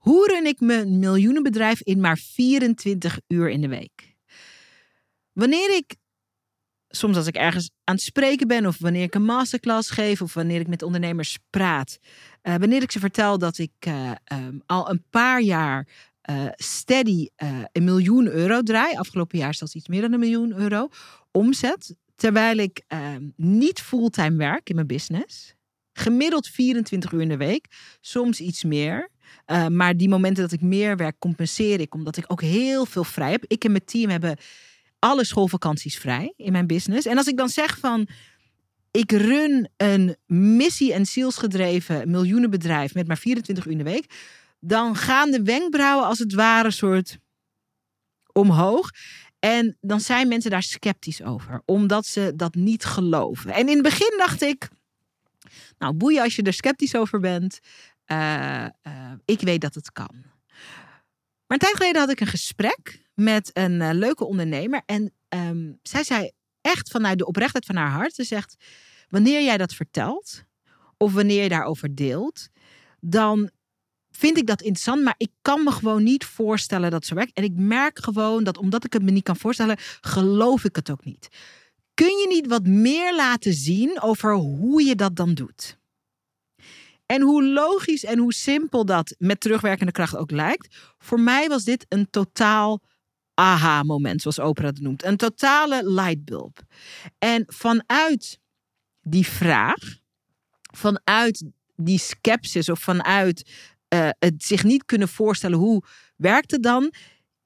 Hoe run ik mijn miljoenenbedrijf in maar 24 uur in de week? Wanneer ik, soms als ik ergens aan het spreken ben, of wanneer ik een masterclass geef, of wanneer ik met ondernemers praat, uh, wanneer ik ze vertel dat ik uh, um, al een paar jaar uh, steady een miljoen euro draai, afgelopen jaar zelfs iets meer dan een miljoen euro omzet, terwijl ik ehm, niet fulltime werk in mijn business. Gemiddeld 24 uur in de week, soms iets meer. Uh, maar die momenten dat ik meer werk, compenseer ik omdat ik ook heel veel vrij heb. Ik en mijn team hebben alle schoolvakanties vrij in mijn business. En als ik dan zeg van ik run een missie- en zielsgedreven miljoenenbedrijf met maar 24 uur in de week, dan gaan de wenkbrauwen als het ware soort omhoog. En dan zijn mensen daar sceptisch over, omdat ze dat niet geloven. En in het begin dacht ik, nou boeien als je er sceptisch over bent. Uh, uh, ik weet dat het kan. Maar een tijd geleden had ik een gesprek met een uh, leuke ondernemer. En um, zij zei echt vanuit de oprechtheid van haar hart. Ze zegt, wanneer jij dat vertelt, of wanneer je daarover deelt, dan vind ik dat interessant, maar ik kan me gewoon niet voorstellen dat ze werkt. En ik merk gewoon dat omdat ik het me niet kan voorstellen, geloof ik het ook niet. Kun je niet wat meer laten zien over hoe je dat dan doet? En hoe logisch en hoe simpel dat met terugwerkende kracht ook lijkt, voor mij was dit een totaal aha-moment, zoals Oprah het noemt. Een totale lightbulb. En vanuit die vraag, vanuit die sceptisch of vanuit uh, het zich niet kunnen voorstellen hoe werkt het dan,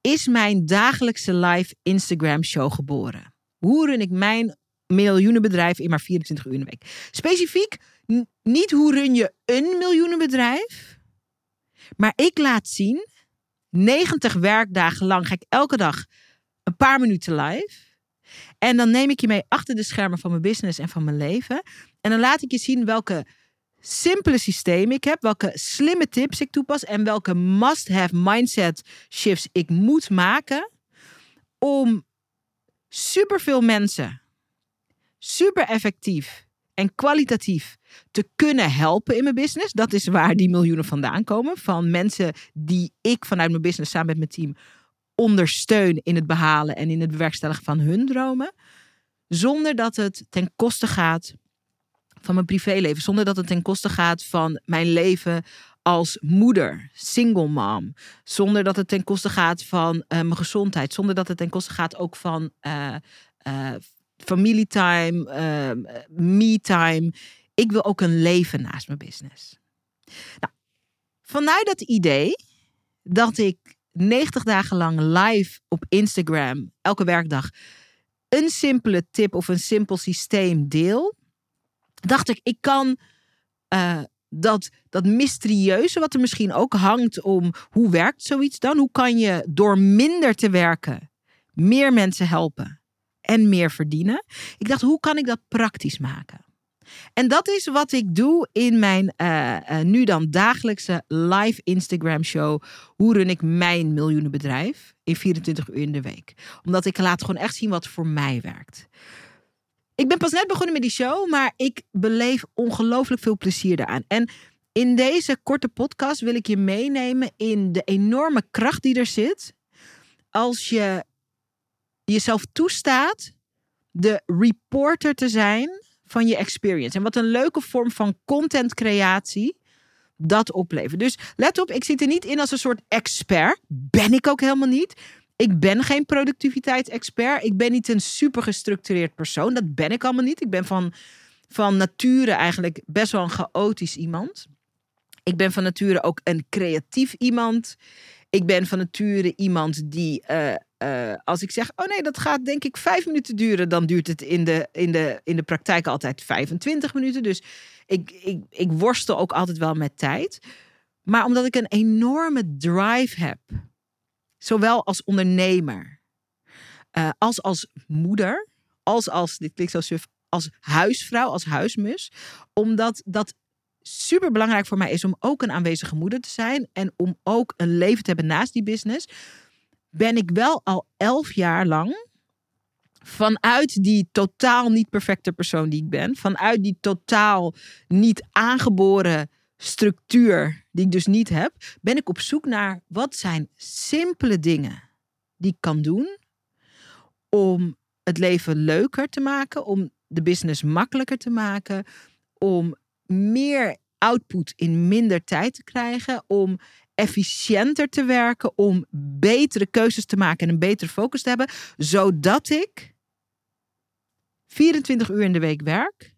is mijn dagelijkse live Instagram show geboren. Hoe run ik mijn miljoenenbedrijf in maar 24 uur in de week? Specifiek niet hoe run je een miljoenenbedrijf, maar ik laat zien, 90 werkdagen lang ga ik elke dag een paar minuten live. En dan neem ik je mee achter de schermen van mijn business en van mijn leven. En dan laat ik je zien welke simpele systemen ik heb, welke slimme tips ik toepas en welke must-have mindset shifts ik moet maken om superveel mensen super effectief en kwalitatief te kunnen helpen in mijn business. Dat is waar die miljoenen vandaan komen. Van mensen die ik vanuit mijn business samen met mijn team ondersteun in het behalen en in het bewerkstelligen van hun dromen. Zonder dat het ten koste gaat van mijn privéleven. Zonder dat het ten koste gaat van mijn leven als moeder, single mom. Zonder dat het ten koste gaat van uh, mijn gezondheid. Zonder dat het ten koste gaat ook van uh, uh, familietime, me-time. Ik wil ook een leven naast mijn business. Nou, vanuit dat idee dat ik 90 dagen lang live op Instagram, elke werkdag, een simpele tip of een simpel systeem deel, dacht ik, ik kan uh, dat, dat mysterieuze, wat er misschien ook hangt om hoe werkt zoiets dan? Hoe kan je door minder te werken meer mensen helpen en meer verdienen? Ik dacht, hoe kan ik dat praktisch maken? En dat is wat ik doe in mijn uh, uh, nu dan dagelijkse live Instagram show. Hoe run ik mijn miljoenenbedrijf in 24 uur in de week? Omdat ik laat gewoon echt zien wat voor mij werkt. Ik ben pas net begonnen met die show, maar ik beleef ongelooflijk veel plezier daaraan. En in deze korte podcast wil ik je meenemen in de enorme kracht die er zit. Als je jezelf toestaat de reporter te zijn van je experience. En wat een leuke vorm van contentcreatie dat oplevert. Dus let op, ik zit er niet in als een soort expert. Ben ik ook helemaal niet. Ik ben geen productiviteitsexpert. Ik ben niet een super gestructureerd persoon. Dat ben ik allemaal niet. Ik ben van, van nature eigenlijk best wel een chaotisch iemand. Ik ben van nature ook een creatief iemand. Ik ben van nature iemand die, uh, uh, als ik zeg, oh nee, dat gaat denk ik vijf minuten duren, dan duurt het in de, in de, in de praktijk altijd 25 minuten. Dus ik, ik, ik worstel ook altijd wel met tijd. Maar omdat ik een enorme drive heb Zowel als ondernemer, uh, als als moeder, als als, dit klinkt zo suf, als huisvrouw, als huismus. Omdat dat super belangrijk voor mij is om ook een aanwezige moeder te zijn. En om ook een leven te hebben naast die business. Ben ik wel al elf jaar lang vanuit die totaal niet perfecte persoon die ik ben. Vanuit die totaal niet aangeboren structuur die ik dus niet heb, ben ik op zoek naar wat zijn simpele dingen die ik kan doen om het leven leuker te maken, om de business makkelijker te maken, om meer output in minder tijd te krijgen, om efficiënter te werken, om betere keuzes te maken en een betere focus te hebben, zodat ik 24 uur in de week werk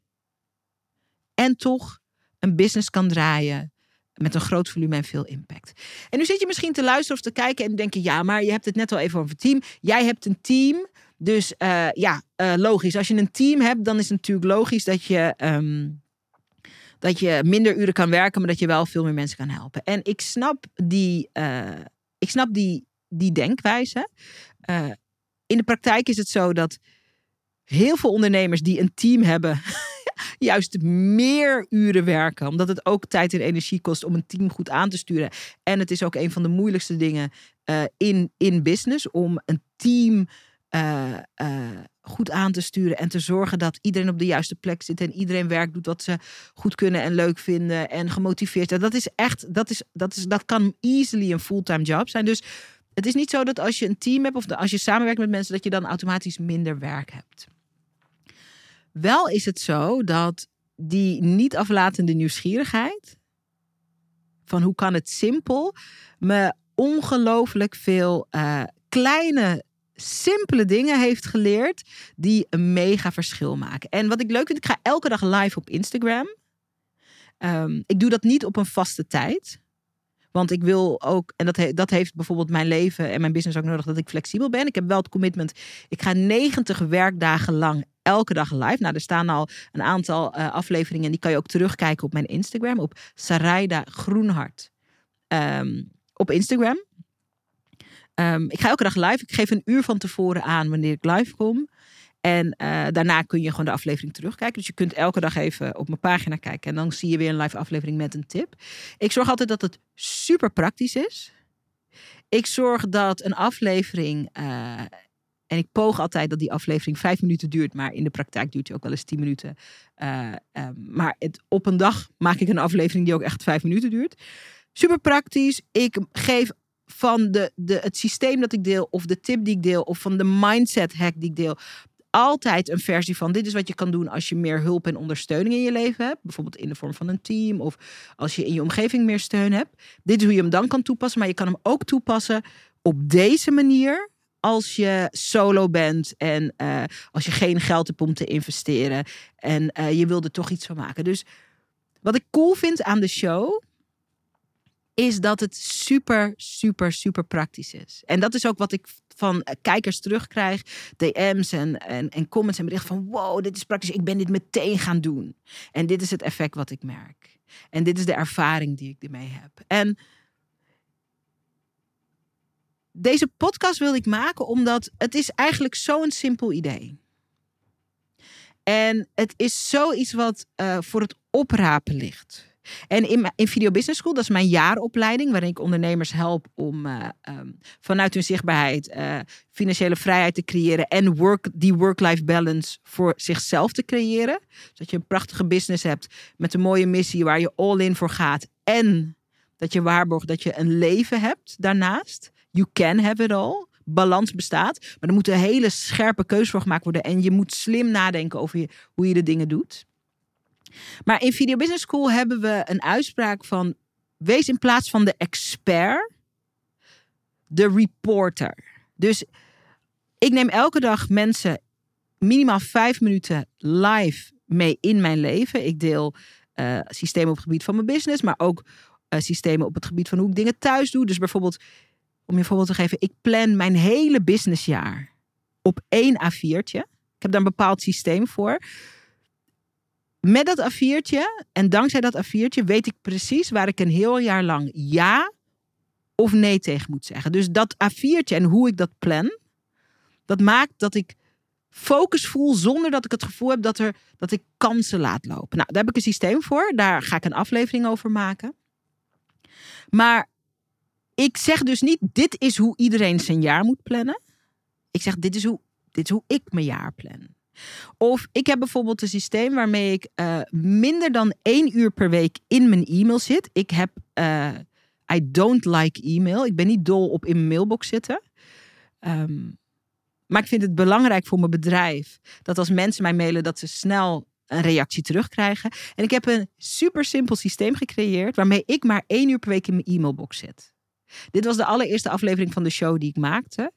en toch een business kan draaien met een groot volume en veel impact. En nu zit je misschien te luisteren of te kijken en denken, ja, maar je hebt het net al even over team. Jij hebt een team, dus uh, ja, uh, logisch. Als je een team hebt, dan is het natuurlijk logisch dat je, um, dat je minder uren kan werken, maar dat je wel veel meer mensen kan helpen. En ik snap die, uh, ik snap die, die denkwijze. in de praktijk is het zo dat heel veel ondernemers die een team hebben, juist meer uren werken. Omdat het ook tijd en energie kost om een team goed aan te sturen. En het is ook een van de moeilijkste dingen uh, in, in business om een team uh, uh, goed aan te sturen en te zorgen dat iedereen op de juiste plek zit en iedereen werk doet wat ze goed kunnen en leuk vinden en gemotiveerd. Dat is echt, dat, is, dat, is, dat kan easily een fulltime job zijn. Dus het is niet zo dat als je een team hebt of als je samenwerkt met mensen, dat je dan automatisch minder werk hebt. Wel is het zo dat die niet aflatende nieuwsgierigheid van hoe kan het simpel me ongelooflijk veel uh, kleine simpele dingen heeft geleerd die een mega verschil maken. En wat ik leuk vind, ik ga elke dag live op Instagram. Um, ik doe dat niet op een vaste tijd. Want ik wil ook, en dat, dat heeft bijvoorbeeld mijn leven en mijn business ook nodig, dat ik flexibel ben. Ik heb wel het commitment, ik ga 90 werkdagen lang elke dag live. Nou, er staan al een aantal uh, afleveringen en die kan je ook terugkijken op mijn Instagram, op Sarayda Groenhart. Um, op Instagram. Um, ik ga elke dag live. Ik geef een uur van tevoren aan wanneer ik live kom. En uh, daarna kun je gewoon de aflevering terugkijken. Dus je kunt elke dag even op mijn pagina kijken. En dan zie je weer een live aflevering met een tip. Ik zorg altijd dat het super praktisch is. Ik zorg dat een aflevering. Uh, en ik poog altijd dat die aflevering vijf minuten duurt. Maar in de praktijk duurt die ook wel eens tien minuten. Uh, maar het, op een dag maak ik een aflevering die ook echt vijf minuten duurt. Super praktisch. Ik geef van de, de, het systeem dat ik deel, of de tip die ik deel, of van de mindset hack die ik deel, altijd een versie van dit is wat je kan doen als je meer hulp en ondersteuning in je leven hebt. Bijvoorbeeld in de vorm van een team of als je in je omgeving meer steun hebt. Dit is hoe je hem dan kan toepassen, maar je kan hem ook toepassen op deze manier als je solo bent en uh, als je geen geld hebt om te investeren en uh, je wil er toch iets van maken. Dus wat ik cool vind aan de show is dat het super, super, super praktisch is. En dat is ook wat ik van eh, kijkers terugkrijg, DM's en, en, en comments en berichten van wow, dit is praktisch, ik ben dit meteen gaan doen. En dit is het effect wat ik merk. En dit is de ervaring die ik ermee heb. En deze podcast wilde ik maken omdat het is eigenlijk zo'n simpel idee. En het is zoiets wat uh, voor het oprapen ligt. En in, in Video Business School, dat is mijn jaaropleiding, waarin ik ondernemers help om uh, um, vanuit hun zichtbaarheid uh, financiële vrijheid te creëren en work, die work-life balance voor zichzelf te creëren. Zodat je een prachtige business hebt met een mooie missie waar je all in voor gaat. En dat je waarborgt dat je een leven hebt daarnaast. You can have it all balans bestaat. Maar er moet een hele scherpe keuze voor gemaakt worden. En je moet slim nadenken over hoe je de dingen doet. Maar in Video Business School hebben we een uitspraak van: wees in plaats van de expert, de reporter. Dus ik neem elke dag mensen minimaal vijf minuten live mee in mijn leven. Ik deel uh, systemen op het gebied van mijn business, maar ook uh, systemen op het gebied van hoe ik dingen thuis doe. Dus bijvoorbeeld, om je een voorbeeld te geven, ik plan mijn hele businessjaar op één A4'tje. Ik heb daar een bepaald systeem voor met dat A4'tje en dankzij dat A4'tje weet ik precies waar ik een heel jaar lang ja of nee tegen moet zeggen. Dus dat A4'tje en hoe ik dat plan, dat maakt dat ik focus voel zonder dat ik het gevoel heb dat, er, dat ik kansen laat lopen. Nou, daar heb ik een systeem voor. Daar ga ik een aflevering over maken. Maar ik zeg dus niet, dit is hoe iedereen zijn jaar moet plannen. Ik zeg, dit is hoe, dit is hoe ik mijn jaar plan. Of ik heb bijvoorbeeld een systeem waarmee ik uh, minder dan één uur per week in mijn e-mail zit. Ik heb, uh, I don't like e-mail. Ik ben niet dol op in mijn mailbox zitten. Um, maar ik vind het belangrijk voor mijn bedrijf dat als mensen mij mailen, dat ze snel een reactie terugkrijgen. En ik heb een super simpel systeem gecreëerd waarmee ik maar één uur per week in mijn e-mailbox zit. Dit was de allereerste aflevering van de show die ik maakte.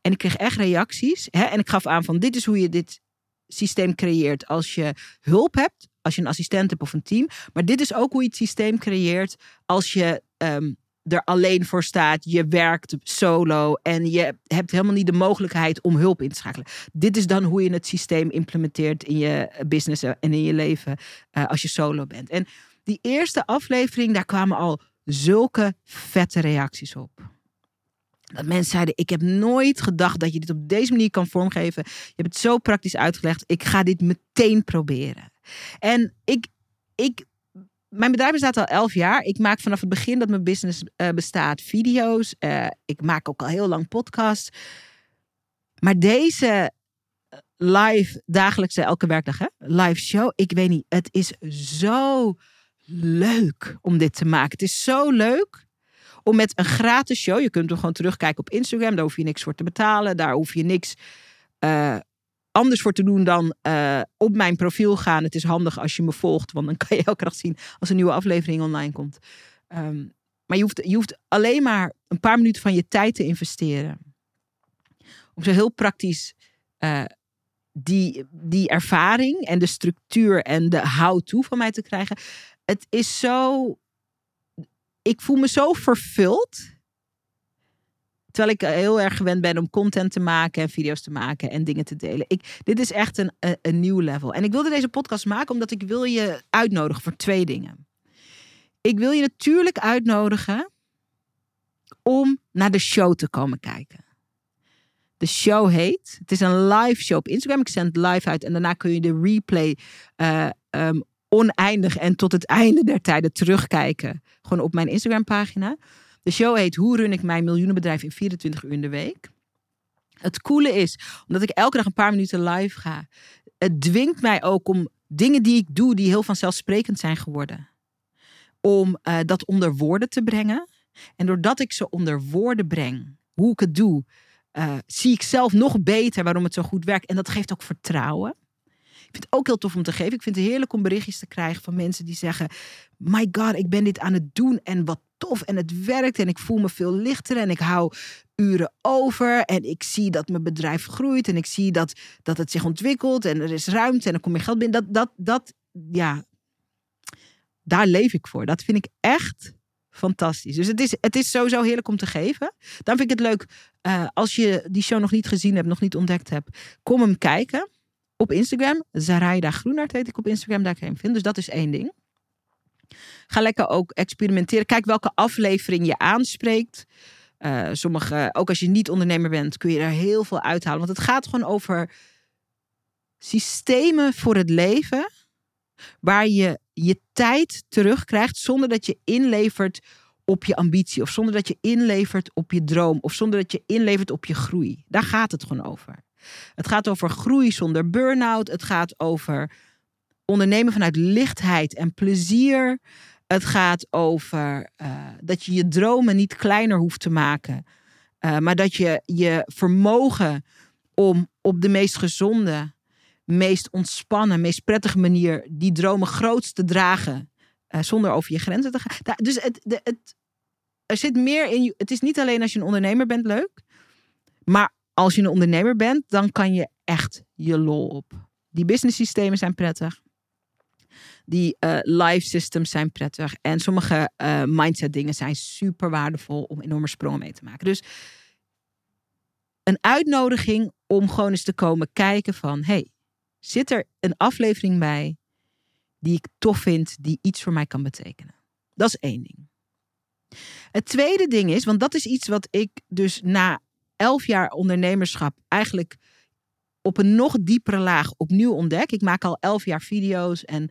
En ik kreeg echt reacties. Hè? En ik gaf aan van dit is hoe je dit systeem creëert als je hulp hebt. Als je een assistent hebt of een team. Maar dit is ook hoe je het systeem creëert als je um, er alleen voor staat. Je werkt solo en je hebt helemaal niet de mogelijkheid om hulp in te schakelen. Dit is dan hoe je het systeem implementeert in je business en in je leven uh, als je solo bent. En die eerste aflevering, daar kwamen al zulke vette reacties op. Dat mensen zeiden: Ik heb nooit gedacht dat je dit op deze manier kan vormgeven. Je hebt het zo praktisch uitgelegd. Ik ga dit meteen proberen. En ik, ik mijn bedrijf bestaat al elf jaar. Ik maak vanaf het begin dat mijn business uh, bestaat video's. Uh, ik maak ook al heel lang podcasts. Maar deze eh, live, dagelijkse, elke werkdag, hè? live show. Ik weet niet, het is zo leuk om dit te maken. Het is zo leuk om met een gratis show. Je kunt hem gewoon terugkijken op Instagram. Daar hoef je niks voor te betalen. Daar hoef je niks uh, anders voor te doen dan uh, op mijn profiel gaan. Het is handig als je me volgt, want dan kan je elke dag zien als een nieuwe aflevering online komt. Um, maar je hoeft, je hoeft alleen maar een paar minuten van je tijd te investeren. Om zo heel praktisch uh, die, die ervaring en de structuur en de how-to van mij te krijgen. Het is zo. Ik voel me zo vervuld Terwijl ik eh, heel erg gewend ben om content te maken en video's te maken en dingen te delen. Ik, dit is echt een, een, een nieuw level. En ik wilde deze podcast maken omdat ik wil je uitnodigen voor twee dingen. Ik wil je natuurlijk uitnodigen om naar de show te komen kijken. De show heet, het is een live show op Instagram. Ik zend live uit en daarna kun je de replay uh, oneindig en tot het einde der tijden terugkijken. Gewoon op mijn Instagram pagina. De show heet Hoe run ik mijn miljoenenbedrijf in 24 uur in de week. Het coole is, omdat ik elke dag een paar minuten live ga, het dwingt mij ook om dingen die ik doe, die heel vanzelfsprekend zijn geworden, om uh, dat onder woorden te brengen. En doordat ik ze onder woorden breng, hoe ik het doe, uh, zie ik zelf nog beter waarom het zo goed werkt. En dat geeft ook vertrouwen. Vind het ook heel tof om te geven. Ik vind het heerlijk om berichtjes te krijgen van mensen die zeggen: My God, ik ben dit aan het doen en wat tof en het werkt en ik voel me veel lichter en ik hou uren over en ik zie dat mijn bedrijf groeit en ik zie dat, dat het zich ontwikkelt en er is ruimte en dan kom je geld binnen. Dat, dat, dat, ja, daar leef ik voor. Dat vind ik echt fantastisch. Dus het is, het is sowieso heerlijk om te geven. Dan vind ik het leuk, uh, als je die show nog niet gezien hebt, nog niet ontdekt hebt, kom hem kijken op Instagram. Zaraida Groenart heet ik op Instagram, daar kan je hem vinden. Dus dat is één ding. Ga lekker ook experimenteren. Kijk welke aflevering je aanspreekt. Uh, sommige, ook als je niet ondernemer bent, kun je er heel veel uithalen. Want het gaat gewoon over systemen voor het leven. Waar je je tijd terugkrijgt zonder dat je inlevert op je ambitie. Of zonder dat je inlevert op je droom. Of zonder dat je inlevert op je groei. Daar gaat het gewoon over. Het gaat over groei zonder burn-out. Het gaat over ondernemen vanuit lichtheid en plezier. Het gaat over uh, dat je je dromen niet kleiner hoeft te maken. Uh, maar dat je je vermogen om op de meest gezonde, meest ontspannen, meest prettige manier die dromen grootst te dragen. Uh, zonder over je grenzen te gaan. Dus het, de, het, er zit meer in. Het is niet alleen als je een ondernemer bent leuk. Maar als je een ondernemer bent, dan kan je echt je lol op. Die business systemen zijn prettig. Die uh, live systems zijn prettig. En sommige uh, mindset dingen zijn super waardevol om enorme sprongen mee te maken. Dus een uitnodiging om gewoon eens te komen kijken van... hey, zit er een aflevering bij die ik tof vind, die iets voor mij kan betekenen? Dat is één ding. Het tweede ding is, want dat is iets wat ik dus na elf jaar ondernemerschap eigenlijk op een nog diepere laag opnieuw ontdek. Ik maak al elf jaar video's en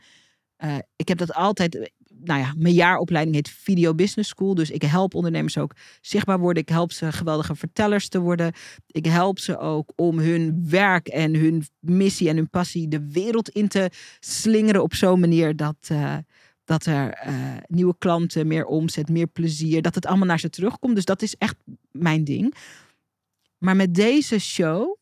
uh, ik heb dat altijd. nou ja, mijn jaaropleiding heet Video Business School. Dus ik help ondernemers ook zichtbaar worden. Ik help ze geweldige vertellers te worden. Ik help ze ook om hun werk en hun missie en hun passie de wereld in te slingeren op zo'n manier dat, uh, dat er uh, nieuwe klanten, meer omzet, meer plezier, dat het allemaal naar ze terugkomt. Dus dat is echt mijn ding. Maar met deze show,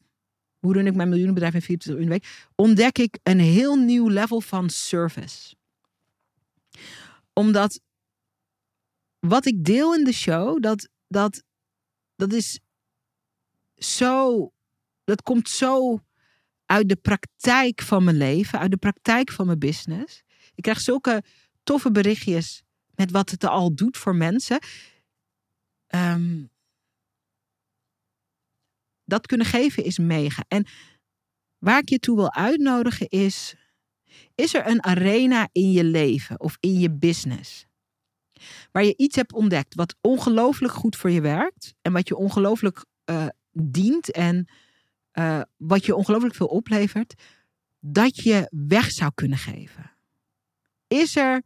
hoe run ik mijn miljoenenbedrijf in 24 uur in de week, ontdek ik een heel nieuw level van service. Omdat wat ik deel in de show, dat, dat, dat is zo, dat komt zo uit de praktijk van mijn leven, uit de praktijk van mijn business. Ik krijg zulke toffe berichtjes met wat het al doet voor mensen. Um, dat kunnen geven is mega. En waar ik je toe wil uitnodigen is: is er een arena in je leven of in je business? Waar je iets hebt ontdekt wat ongelooflijk goed voor je werkt en wat je ongelooflijk uh, dient en uh, wat je ongelooflijk veel oplevert, dat je weg zou kunnen geven? Is er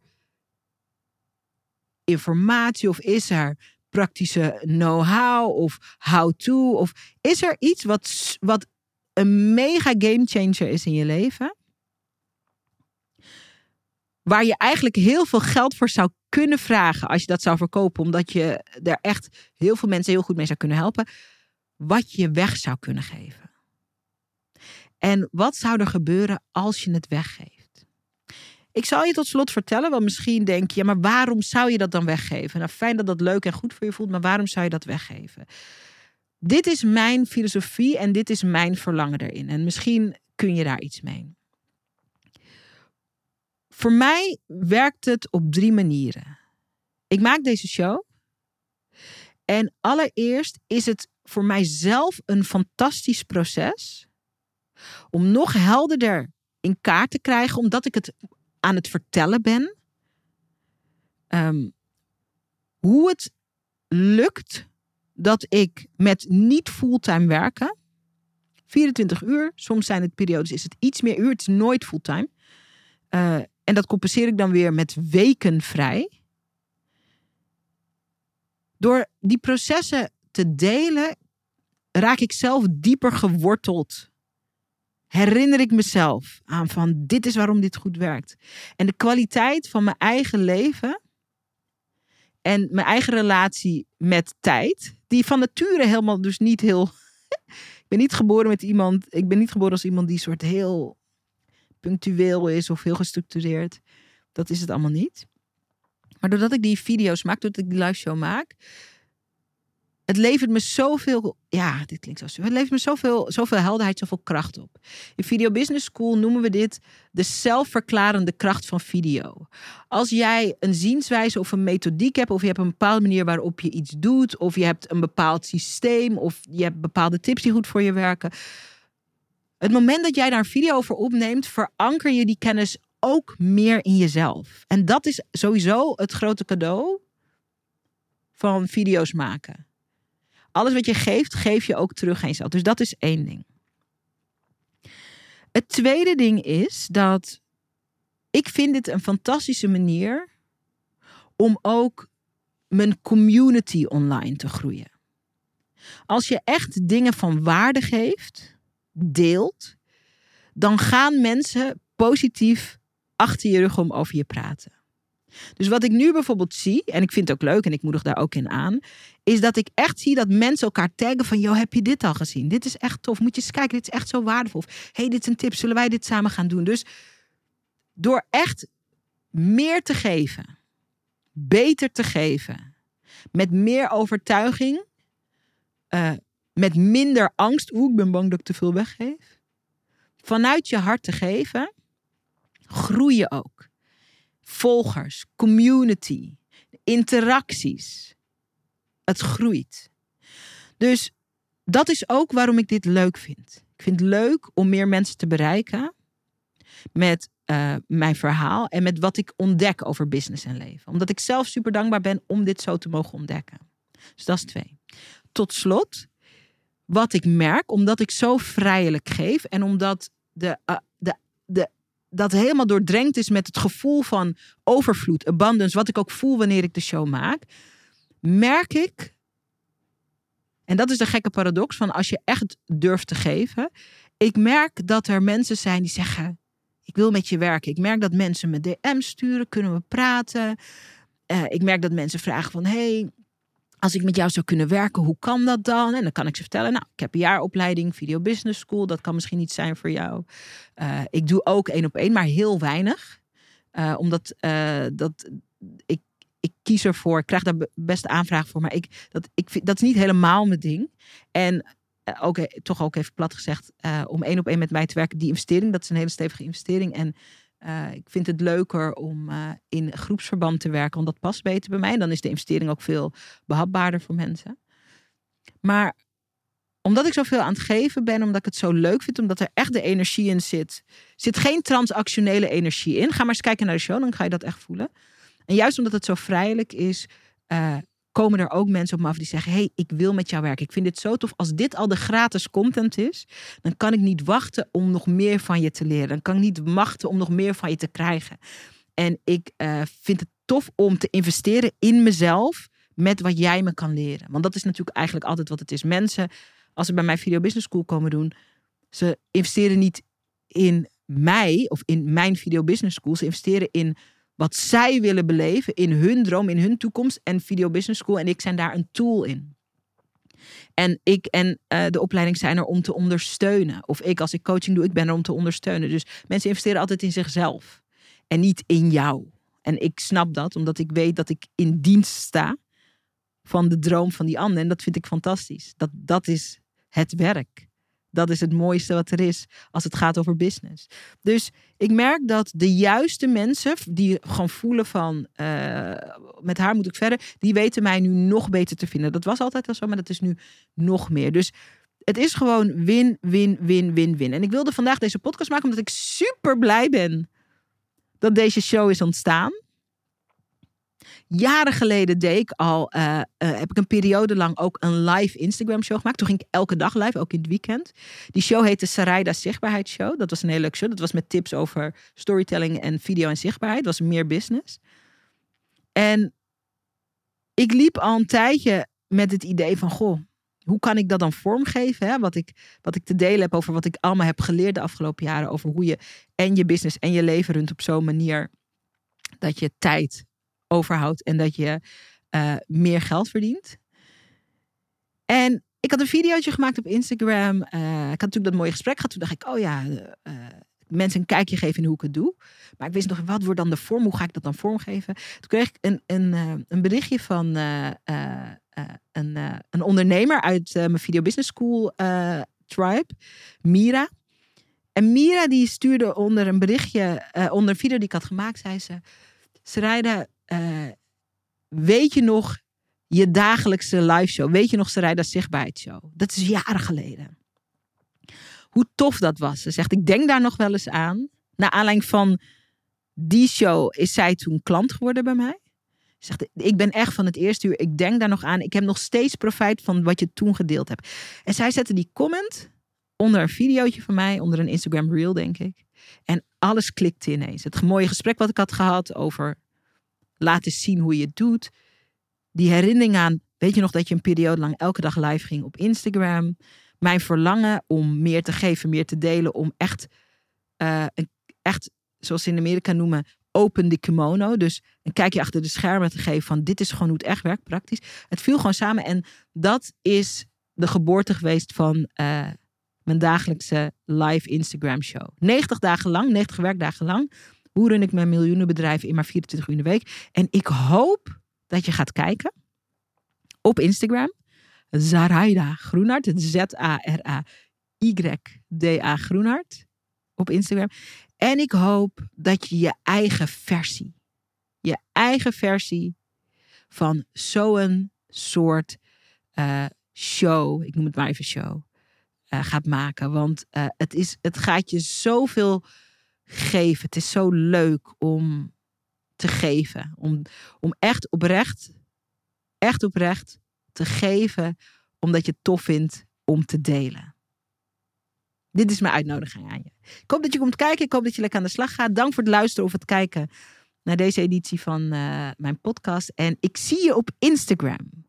informatie of is er praktische know-how of how-to? Of is er iets wat, wat een mega game changer is in je leven? Waar je eigenlijk heel veel geld voor zou kunnen vragen als je dat zou verkopen, omdat je er echt heel veel mensen heel goed mee zou kunnen helpen. Wat je weg zou kunnen geven. En wat zou er gebeuren als je het weggeeft? Ik zal je tot slot vertellen, want misschien denk je, maar waarom zou je dat dan weggeven? Nou, fijn dat dat leuk en goed voor je voelt, maar waarom zou je dat weggeven? Dit is mijn filosofie en dit is mijn verlangen erin. En misschien kun je daar iets mee. Voor mij werkt het op drie manieren. Ik maak deze show. En allereerst is het voor mijzelf een fantastisch proces om nog helderder in kaart te krijgen, omdat ik het aan het vertellen ben. Um, hoe het lukt dat ik met niet fulltime werken, 24 uur, soms zijn het periodes, is het iets meer uur, het is nooit fulltime. Uh, en dat compenseer ik dan weer met weken vrij. Door die processen te delen, raak ik zelf dieper geworteld herinner ik mezelf aan van dit is waarom dit goed werkt. En de kwaliteit van mijn eigen leven en mijn eigen relatie met tijd, die van nature helemaal dus niet heel. ik ben niet geboren met iemand, ik ben niet geboren als iemand die soort heel punctueel is of heel gestructureerd. Dat is het allemaal niet. Maar doordat ik die video's maak, doordat ik die live show maak, het levert me zoveel, ja, dit klinkt zo. Het levert me zoveel, zoveel helderheid, zoveel kracht op. In Video Business School noemen we dit de zelfverklarende kracht van video. Als jij een zienswijze of een methodiek hebt, of je hebt een bepaalde manier waarop je iets doet, of je hebt een bepaald systeem, of je hebt bepaalde tips die goed voor je werken. Het moment dat jij daar een video over opneemt, veranker je die kennis ook meer in jezelf. En dat is sowieso het grote cadeau van video's maken alles wat je geeft, geef je ook terug aan jezelf. Dus dat is één ding. Het tweede ding is dat ik vind dit een fantastische manier om ook mijn community online te groeien. Als je echt dingen van waarde geeft, deelt, dan gaan mensen positief achter je rug om over je praten. Dus wat ik nu bijvoorbeeld zie, en ik vind het ook leuk en ik moedig daar ook in aan, is dat ik echt zie dat mensen elkaar taggen van, joh, heb je dit al gezien? Dit is echt tof. Moet je eens kijken, dit is echt zo waardevol. hey, dit is een tip, zullen wij dit samen gaan doen? Dus door echt meer te geven, beter te geven, met meer overtuiging, uh, met minder angst, oeh, ik ben bang dat ik te veel weggeef, vanuit je hart te geven, groei je ook volgers, community, interacties. Het groeit. Dus dat is ook waarom ik dit leuk vind. Ik vind het leuk om meer mensen te bereiken met uh, mijn verhaal en met wat ik ontdek over business en leven. Omdat ik zelf super dankbaar ben om dit zo te mogen ontdekken. Dus dat is twee. Tot slot, wat ik merk, omdat ik zo vrijelijk geef en omdat de, de dat helemaal doordrenkt is met het gevoel van overvloed, abundance, wat ik ook voel wanneer ik de show maak, merk ik, en dat is de gekke paradox van als je echt durft te geven, ik merk dat er mensen zijn die zeggen, ik wil met je werken. Ik merk dat mensen me DM sturen, kunnen we praten. Uh, ik merk dat mensen vragen van, hey, als ik met jou zou kunnen werken, hoe kan dat dan? En dan kan ik ze vertellen, nou, ik heb een jaaropleiding Video Business School. Dat kan misschien niet zijn voor jou. Uh, ik doe ook één op één, maar heel weinig. Uh, omdat uh, dat, ik, ik kies ervoor, ik krijg daar best aanvraag voor, maar ik, dat, ik, dat is niet helemaal mijn ding. En ook, toch ook even plat gezegd, om één op één met mij te werken, die investering, dat is een hele stevige investering. En uh, ik vind het leuker om uh, in groepsverband te werken, want dat past beter bij mij. En dan is de investering ook veel behapbaarder voor mensen. Maar omdat ik zoveel aan het geven ben, omdat ik het zo leuk vind, omdat er echt de energie in zit, zit geen transactionele energie in. Ga maar eens kijken naar de show, dan ga je dat echt voelen. En juist omdat het zo vrijelijk is, uh, komen er ook mensen op me af die zeggen: hey, ik wil met jou werken. Ik vind dit zo tof. Als dit al de gratis content is, dan kan ik niet wachten om nog meer van je te leren. Dan kan ik niet wachten om nog meer van je te krijgen. En ik uh, vind het tof om te investeren in mezelf met wat jij me kan leren. Want dat is natuurlijk eigenlijk altijd wat het is. Mensen, als ze bij mijn Video Business School komen doen, ze investeren niet in mij of in mijn Video Business School. Ze investeren in wat zij willen beleven in hun droom, in hun toekomst. En Video Business School en ik zijn daar een tool in. En ik en uh, de opleiding zijn er om te ondersteunen. Of ik als ik coaching doe, ik ben er om te ondersteunen. Dus mensen investeren altijd in zichzelf en niet in jou. En ik snap dat, omdat ik weet dat ik in dienst sta van de droom van die ander. En dat vind ik fantastisch. Dat, dat is het werk. Dat is het mooiste wat er is als het gaat over business. Dus ik merk dat de juiste mensen die gewoon voelen van uh, met haar moet ik verder, die weten mij nu nog beter te vinden. Dat was altijd al zo, maar dat is nu nog meer. Dus het is gewoon win, win, win, win, win. En ik wilde vandaag deze podcast maken omdat ik super blij ben dat deze show is ontstaan. Jaren geleden deed ik al, uh, uh, heb ik een periode lang ook een live Instagram show gemaakt. Toen ging ik elke dag live, ook in het weekend. Die show heette Sarayda Zichtbaarheidsshow. Dat was een hele leuke show. Dat was met tips over storytelling en video en zichtbaarheid. Dat was meer business. En ik liep al een tijdje met het idee van, goh, hoe kan ik dat dan vormgeven? Hè? Wat, ik, wat ik te delen heb over wat ik allemaal heb geleerd de afgelopen jaren. Over hoe je en je business en je leven runt op zo'n manier dat je tijd overhoudt en dat je uh, meer geld verdient. En ik had een videootje gemaakt op Instagram. Uh, ik had natuurlijk dat mooie gesprek gehad. Toen dacht ik, oh ja, uh, mensen een kijkje geven in hoe ik het doe. Maar ik wist nog, wat wordt dan de vorm? Hoe ga ik dat dan vormgeven? Toen kreeg ik een, een, een berichtje van een, een ondernemer uit mijn Video Business School tribe, Mira. En Mira die stuurde onder een berichtje, onder een video die ik had gemaakt, zei ze... Sarayda, uh, weet je nog je dagelijkse live show? Weet je nog Sarayda Zichtbaarheidsshow? Dat is jaren geleden. Hoe tof dat was. Ze zegt, ik denk daar nog wel eens aan. Naar aanleiding van die show is zij toen klant geworden bij mij. Ze zegt, ik ben echt van het eerste uur. Ik denk daar nog aan. Ik heb nog steeds profijt van wat je toen gedeeld hebt. En zij zette die comment onder een videootje van mij, onder een Instagram reel, denk ik. En alles klikte ineens. Het mooie gesprek wat ik had gehad over laten zien hoe je het doet. Die herinnering aan, weet je nog dat je een periode lang elke dag live ging op Instagram. Mijn verlangen om meer te geven, meer te delen, om echt, uh, echt zoals ze in Amerika noemen, open de kimono. Dus een kijkje achter de schermen te geven van dit is gewoon hoe het echt werkt, praktisch. Het viel gewoon samen en dat is de geboorte geweest van uh, mijn dagelijkse live Instagram show. 90 dagen lang, 90 werkdagen lang hoe run ik mijn miljoenenbedrijf in maar 24 uur in de week? En ik hoop dat je gaat kijken op Instagram. Zaraida Groenhart. Z-A-R-A-Y-D-A Groenhart. Op Instagram. En ik hoop dat je je eigen versie, je eigen versie van zo'n soort uh, show, ik noem het maar even show, uh, gaat maken. Want uh, het, is, het gaat je zoveel geven. Het is zo leuk om te geven. Om, om echt oprecht, echt oprecht te geven, omdat je het tof vindt om te delen. Dit is mijn uitnodiging aan je. Ik hoop dat je komt kijken. Ik hoop dat je lekker aan de slag gaat. Dank voor het luisteren of het kijken naar deze editie van uh, mijn podcast. En ik zie je op Instagram.